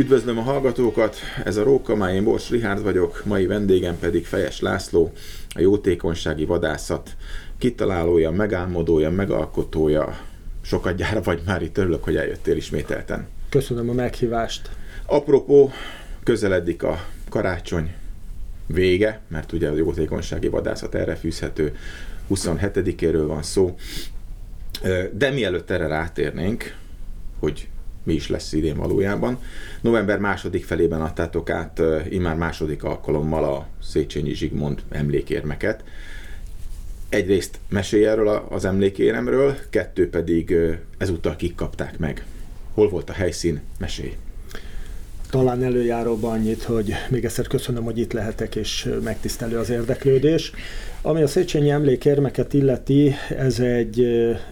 Üdvözlöm a hallgatókat, ez a Róka, én Bors Rihárd vagyok, mai vendégem pedig Fejes László, a jótékonysági vadászat kitalálója, megálmodója, megalkotója. Sokat gyára vagy már itt, örülök, hogy eljöttél ismételten. Köszönöm a meghívást. Apropó, közeledik a karácsony vége, mert ugye a jótékonysági vadászat erre fűzhető, 27-éről van szó. De mielőtt erre rátérnénk, hogy mi is lesz idén valójában. November második felében adtátok át immár második alkalommal a Széchenyi Zsigmond emlékérmeket. Egyrészt mesélj erről az emlékéremről, kettő pedig ezúttal kik kapták meg. Hol volt a helyszín? Mesélj! Talán előjáróban annyit, hogy még egyszer köszönöm, hogy itt lehetek, és megtisztelő az érdeklődés. Ami a Széchenyi emlékérmeket illeti, ez egy,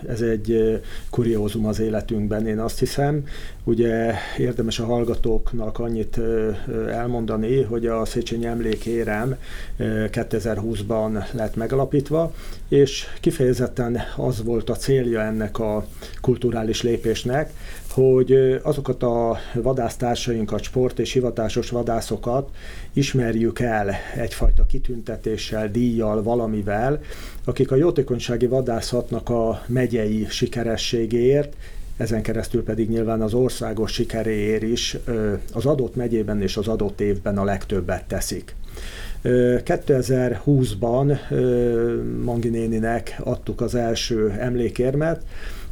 ez egy kuriózum az életünkben, én azt hiszem. Ugye érdemes a hallgatóknak annyit elmondani, hogy a Széchenyi emlékérem 2020-ban lett megalapítva, és kifejezetten az volt a célja ennek a kulturális lépésnek, hogy azokat a vadásztársainkat, sport és hivatásos vadászokat ismerjük el egyfajta kitüntetéssel, díjjal, valamivel, akik a jótékonysági vadászatnak a megyei sikerességéért, ezen keresztül pedig nyilván az országos sikeréért is az adott megyében és az adott évben a legtöbbet teszik. 2020-ban Mangi néninek adtuk az első emlékérmet,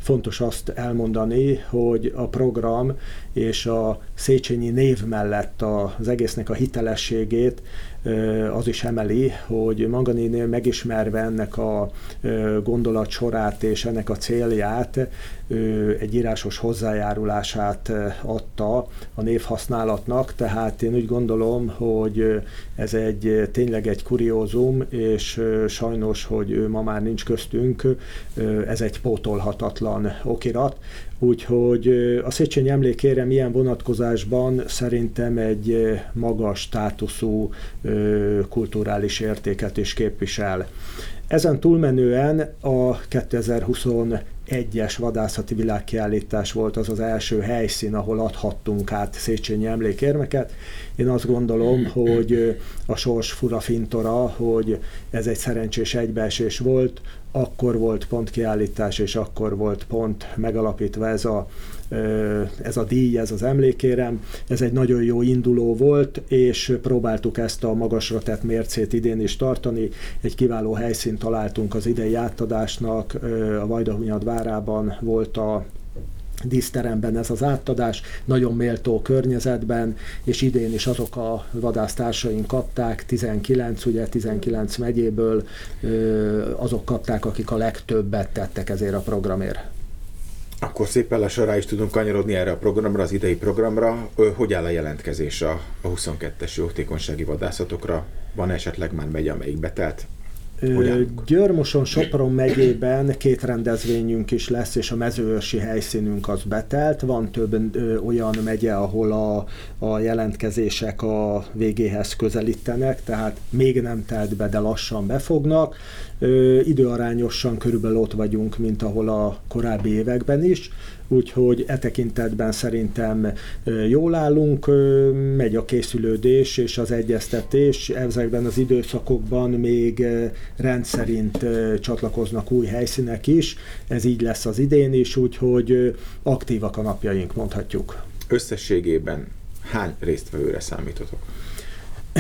fontos azt elmondani, hogy a program és a Széchenyi név mellett az egésznek a hitelességét az is emeli, hogy Manganinél megismerve ennek a gondolat sorát és ennek a célját, egy írásos hozzájárulását adta a névhasználatnak, tehát én úgy gondolom, hogy ez egy tényleg egy kuriózum, és sajnos, hogy ő ma már nincs köztünk, ez egy pótolhatatlan okirat, Úgyhogy a Széchenyi emlékére milyen vonatkozásban szerintem egy magas státuszú kulturális értéket is képvisel. Ezen túlmenően a 2021-es vadászati világkiállítás volt az az első helyszín, ahol adhattunk át Széchenyi emlékérmeket. Én azt gondolom, hogy a sors fura fintora, hogy ez egy szerencsés egybeesés volt, akkor volt pont kiállítás, és akkor volt pont megalapítva ez a, ez a díj, ez az emlékérem. Ez egy nagyon jó induló volt, és próbáltuk ezt a magasra tett mércét idén is tartani. Egy kiváló helyszínt találtunk az idei átadásnak, a Vajdahunyad várában volt a díszteremben ez az átadás, nagyon méltó környezetben, és idén is azok a vadásztársaink kapták, 19, ugye 19 megyéből azok kapták, akik a legtöbbet tettek ezért a programért. Akkor szépen lassan rá is tudunk kanyarodni erre a programra, az idei programra. Hogy áll a jelentkezés a, a 22-es jótékonysági vadászatokra? Van esetleg már megy, amelyik betelt? Györmoson, Sopron megyében két rendezvényünk is lesz, és a mezőörsi helyszínünk az betelt. Van több ö, olyan megye, ahol a, a jelentkezések a végéhez közelítenek, tehát még nem telt be, de lassan befognak. Ö, időarányosan körülbelül ott vagyunk, mint ahol a korábbi években is úgyhogy e tekintetben szerintem jól állunk, megy a készülődés és az egyeztetés, ezekben az időszakokban még rendszerint csatlakoznak új helyszínek is, ez így lesz az idén is, úgyhogy aktívak a napjaink, mondhatjuk. Összességében hány résztvevőre számítotok?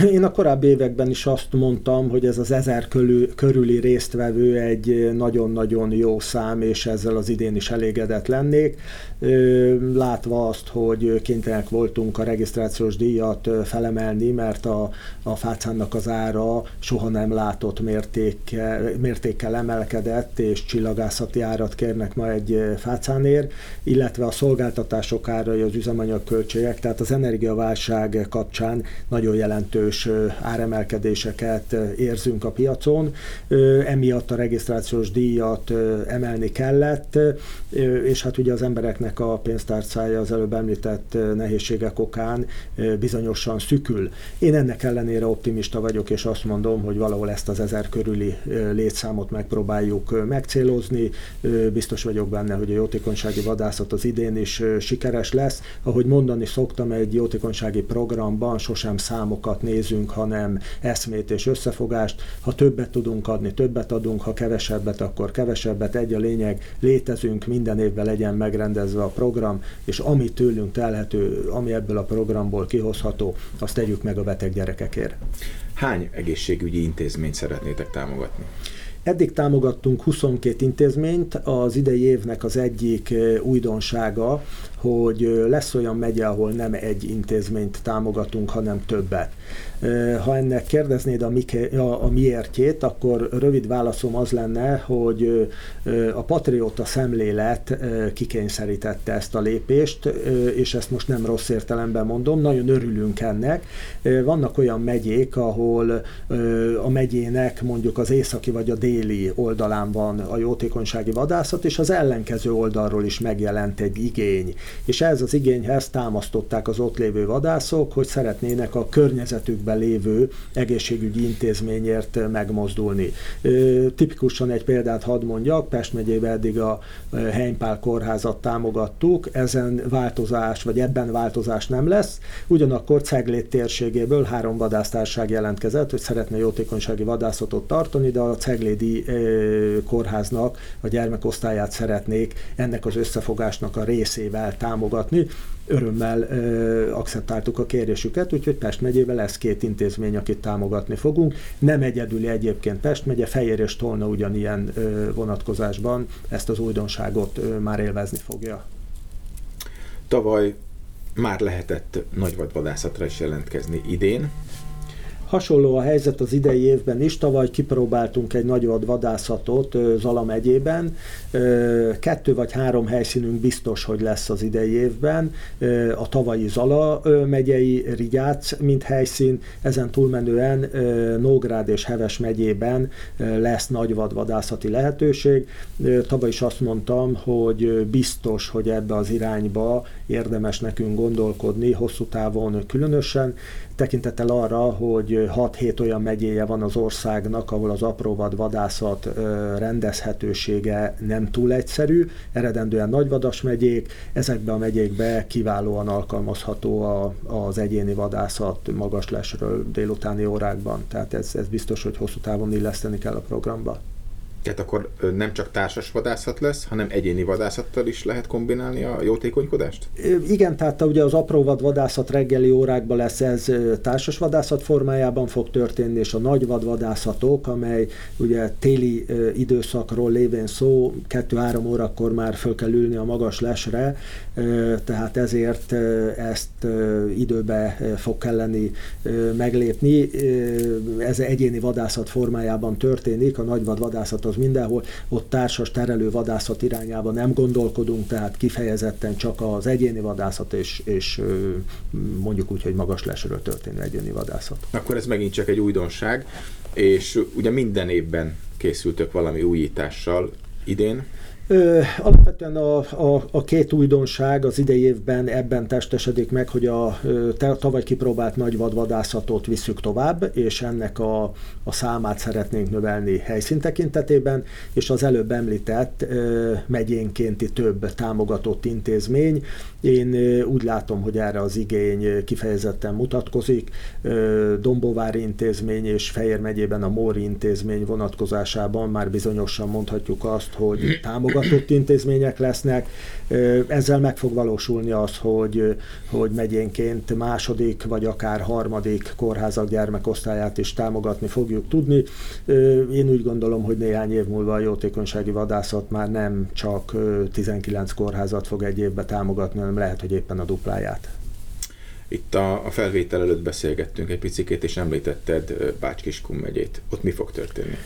Én a korábbi években is azt mondtam, hogy ez az ezer körül, körüli résztvevő egy nagyon-nagyon jó szám, és ezzel az idén is elégedett lennék. Látva azt, hogy kénytelenek voltunk a regisztrációs díjat felemelni, mert a, a fácánnak az ára soha nem látott mértékkel, mértékkel emelkedett, és csillagászati árat kérnek ma egy fácánér, illetve a szolgáltatások árai, az üzemanyagköltségek, tehát az energiaválság kapcsán nagyon jelentős jelentős áremelkedéseket érzünk a piacon, emiatt a regisztrációs díjat emelni kellett, és hát ugye az embereknek a pénztárcája az előbb említett nehézségek okán bizonyosan szükül. Én ennek ellenére optimista vagyok, és azt mondom, hogy valahol ezt az ezer körüli létszámot megpróbáljuk megcélozni. Biztos vagyok benne, hogy a jótékonysági vadászat az idén is sikeres lesz. Ahogy mondani szoktam, egy jótékonysági programban sosem számokat nézünk, hanem eszmét és összefogást. Ha többet tudunk adni, többet adunk, ha kevesebbet, akkor kevesebbet. Egy a lényeg, létezünk, minden évben legyen megrendezve a program, és ami tőlünk telhető, ami ebből a programból kihozható, azt tegyük meg a beteg gyerekekért. Hány egészségügyi intézményt szeretnétek támogatni? Eddig támogattunk 22 intézményt, az idei évnek az egyik újdonsága, hogy lesz olyan megye, ahol nem egy intézményt támogatunk, hanem többet. Ha ennek kérdeznéd a, mike, a, a miértjét, akkor rövid válaszom az lenne, hogy a patrióta szemlélet kikényszerítette ezt a lépést, és ezt most nem rossz értelemben mondom, nagyon örülünk ennek. Vannak olyan megyék, ahol a megyének mondjuk az északi vagy a déli oldalán van a jótékonysági vadászat, és az ellenkező oldalról is megjelent egy igény. És ez az igényhez támasztották az ott lévő vadászok, hogy szeretnének a környezetükben lévő egészségügyi intézményért megmozdulni. Tipikusan egy példát hadd mondjak, Pest megyében eddig a Heimpál kórházat támogattuk, ezen változás, vagy ebben változás nem lesz, ugyanakkor Ceglét térségéből három vadásztárság jelentkezett, hogy szeretne jótékonysági vadászatot tartani, de a Ceglédi kórháznak a gyermekosztályát szeretnék ennek az összefogásnak a részével támogatni örömmel ö, akceptáltuk a kérésüket, úgyhogy Pest megyében lesz két intézmény, akit támogatni fogunk. Nem egyedüli egyébként Pest megye, Fejér és Tolna ugyanilyen ö, vonatkozásban ezt az újdonságot ö, már élvezni fogja. Tavaly már lehetett nagyvadvadászatra is jelentkezni idén. Hasonló a helyzet az idei évben is, tavaly kipróbáltunk egy nagy vadászatot Zala megyében. Kettő vagy három helyszínünk biztos, hogy lesz az idei évben. A tavalyi Zala megyei Rigyác, mint helyszín, ezen túlmenően Nógrád és Heves megyében lesz nagy vadvadászati lehetőség. Tavaly is azt mondtam, hogy biztos, hogy ebbe az irányba érdemes nekünk gondolkodni, hosszú távon különösen, tekintettel arra, hogy 6-7 olyan megyéje van az országnak, ahol az apróvad vadászat rendezhetősége nem túl egyszerű, eredendően nagyvadas megyék, ezekbe a megyékbe kiválóan alkalmazható a, az egyéni vadászat magas lesről délutáni órákban. Tehát ez, ez biztos, hogy hosszú távon illeszteni kell a programba. Tehát akkor nem csak társas vadászat lesz, hanem egyéni vadászattal is lehet kombinálni a jótékonykodást? Igen, tehát ugye az apróvad vadászat reggeli órákban lesz ez társas vadászat formájában fog történni, és a nagy vadvadászatok, amely ugye téli időszakról lévén szó, 2-3 órakor már föl kell ülni a magas lesre, tehát ezért ezt időbe fog kelleni meglépni. Ez egyéni vadászat formájában történik, a nagyvad vadászat az mindenhol, ott társas terelő vadászat irányába nem gondolkodunk, tehát kifejezetten csak az egyéni vadászat és, és mondjuk úgy, hogy magas lesről történő egyéni vadászat. Akkor ez megint csak egy újdonság, és ugye minden évben készültök valami újítással idén. Ö, alapvetően a, a, a két újdonság az idei évben ebben testesedik meg, hogy a tavaly kipróbált nagy vadvadászatot visszük tovább, és ennek a, a számát szeretnénk növelni helyszín tekintetében, és az előbb említett ö, megyénkénti több támogatott intézmény. Én ö, úgy látom, hogy erre az igény kifejezetten mutatkozik. Ö, Dombóvári intézmény és Fejér megyében a Móri intézmény vonatkozásában már bizonyosan mondhatjuk azt, hogy támogatott támogatott intézmények lesznek. Ezzel meg fog valósulni az, hogy, hogy megyénként második vagy akár harmadik kórházak gyermekosztályát is támogatni fogjuk tudni. Én úgy gondolom, hogy néhány év múlva a jótékonysági vadászat már nem csak 19 kórházat fog egy évbe támogatni, hanem lehet, hogy éppen a dupláját. Itt a, a felvétel előtt beszélgettünk egy picikét, és említetted Bács-Kiskun megyét. Ott mi fog történni?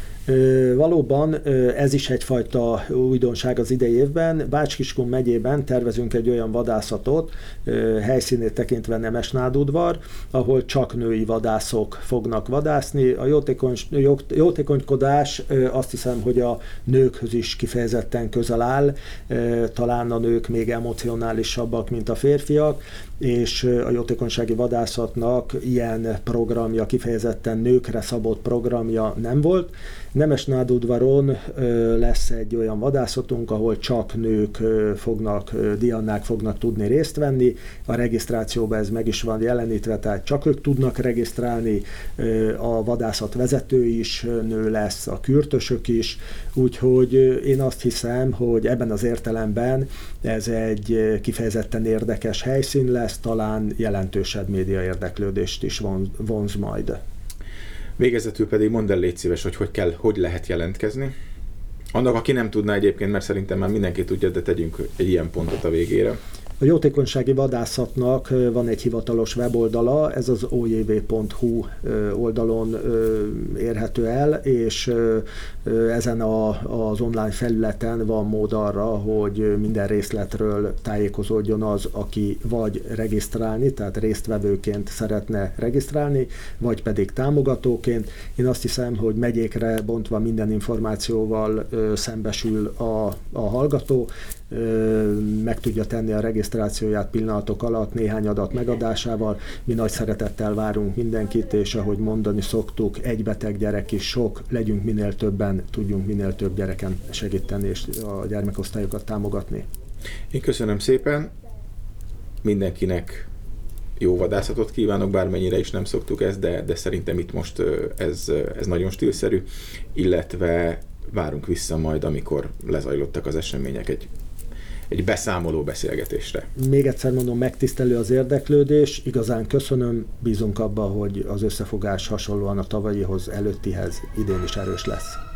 Valóban ez is egyfajta újdonság az idei évben. Bácskiskun megyében tervezünk egy olyan vadászatot, helyszínét tekintve Nemes Nádudvar, ahol csak női vadászok fognak vadászni. A jótékony, jótékonykodás azt hiszem, hogy a nőkhöz is kifejezetten közel áll, talán a nők még emocionálisabbak, mint a férfiak, és a jótékonysági vadászatnak ilyen programja, kifejezetten nőkre szabott programja nem volt. Nemes Nádudvaron lesz egy olyan vadászatunk, ahol csak nők fognak, diannák fognak tudni részt venni. A regisztrációban ez meg is van jelenítve, tehát csak ők tudnak regisztrálni, a vadászat vezető is nő lesz, a kürtösök is, úgyhogy én azt hiszem, hogy ebben az értelemben ez egy kifejezetten érdekes helyszín lesz, talán jelentősebb média érdeklődést is vonz majd. Végezetül pedig mondd el légy szíves, hogy hogy, kell, hogy lehet jelentkezni. Annak, aki nem tudná egyébként, mert szerintem már mindenki tudja, de tegyünk egy ilyen pontot a végére. A jótékonysági vadászatnak van egy hivatalos weboldala, ez az ojv.hu oldalon érhető el, és ezen a, az online felületen van mód arra, hogy minden részletről tájékozódjon az, aki vagy regisztrálni, tehát résztvevőként szeretne regisztrálni, vagy pedig támogatóként. Én azt hiszem, hogy megyékre bontva minden információval szembesül a, a hallgató, meg tudja tenni a regisztrációját pillanatok alatt néhány adat megadásával. Mi nagy szeretettel várunk mindenkit, és ahogy mondani szoktuk, egy beteg gyerek is sok, legyünk minél többen, tudjunk minél több gyereken segíteni és a gyermekosztályokat támogatni. Én köszönöm szépen mindenkinek jó vadászatot kívánok, bármennyire is nem szoktuk ezt, de, de szerintem itt most ez, ez nagyon stílszerű, illetve várunk vissza majd, amikor lezajlottak az események egy egy beszámoló beszélgetésre. Még egyszer mondom, megtisztelő az érdeklődés, igazán köszönöm, bízunk abba, hogy az összefogás hasonlóan a tavalyihoz, előttihez idén is erős lesz.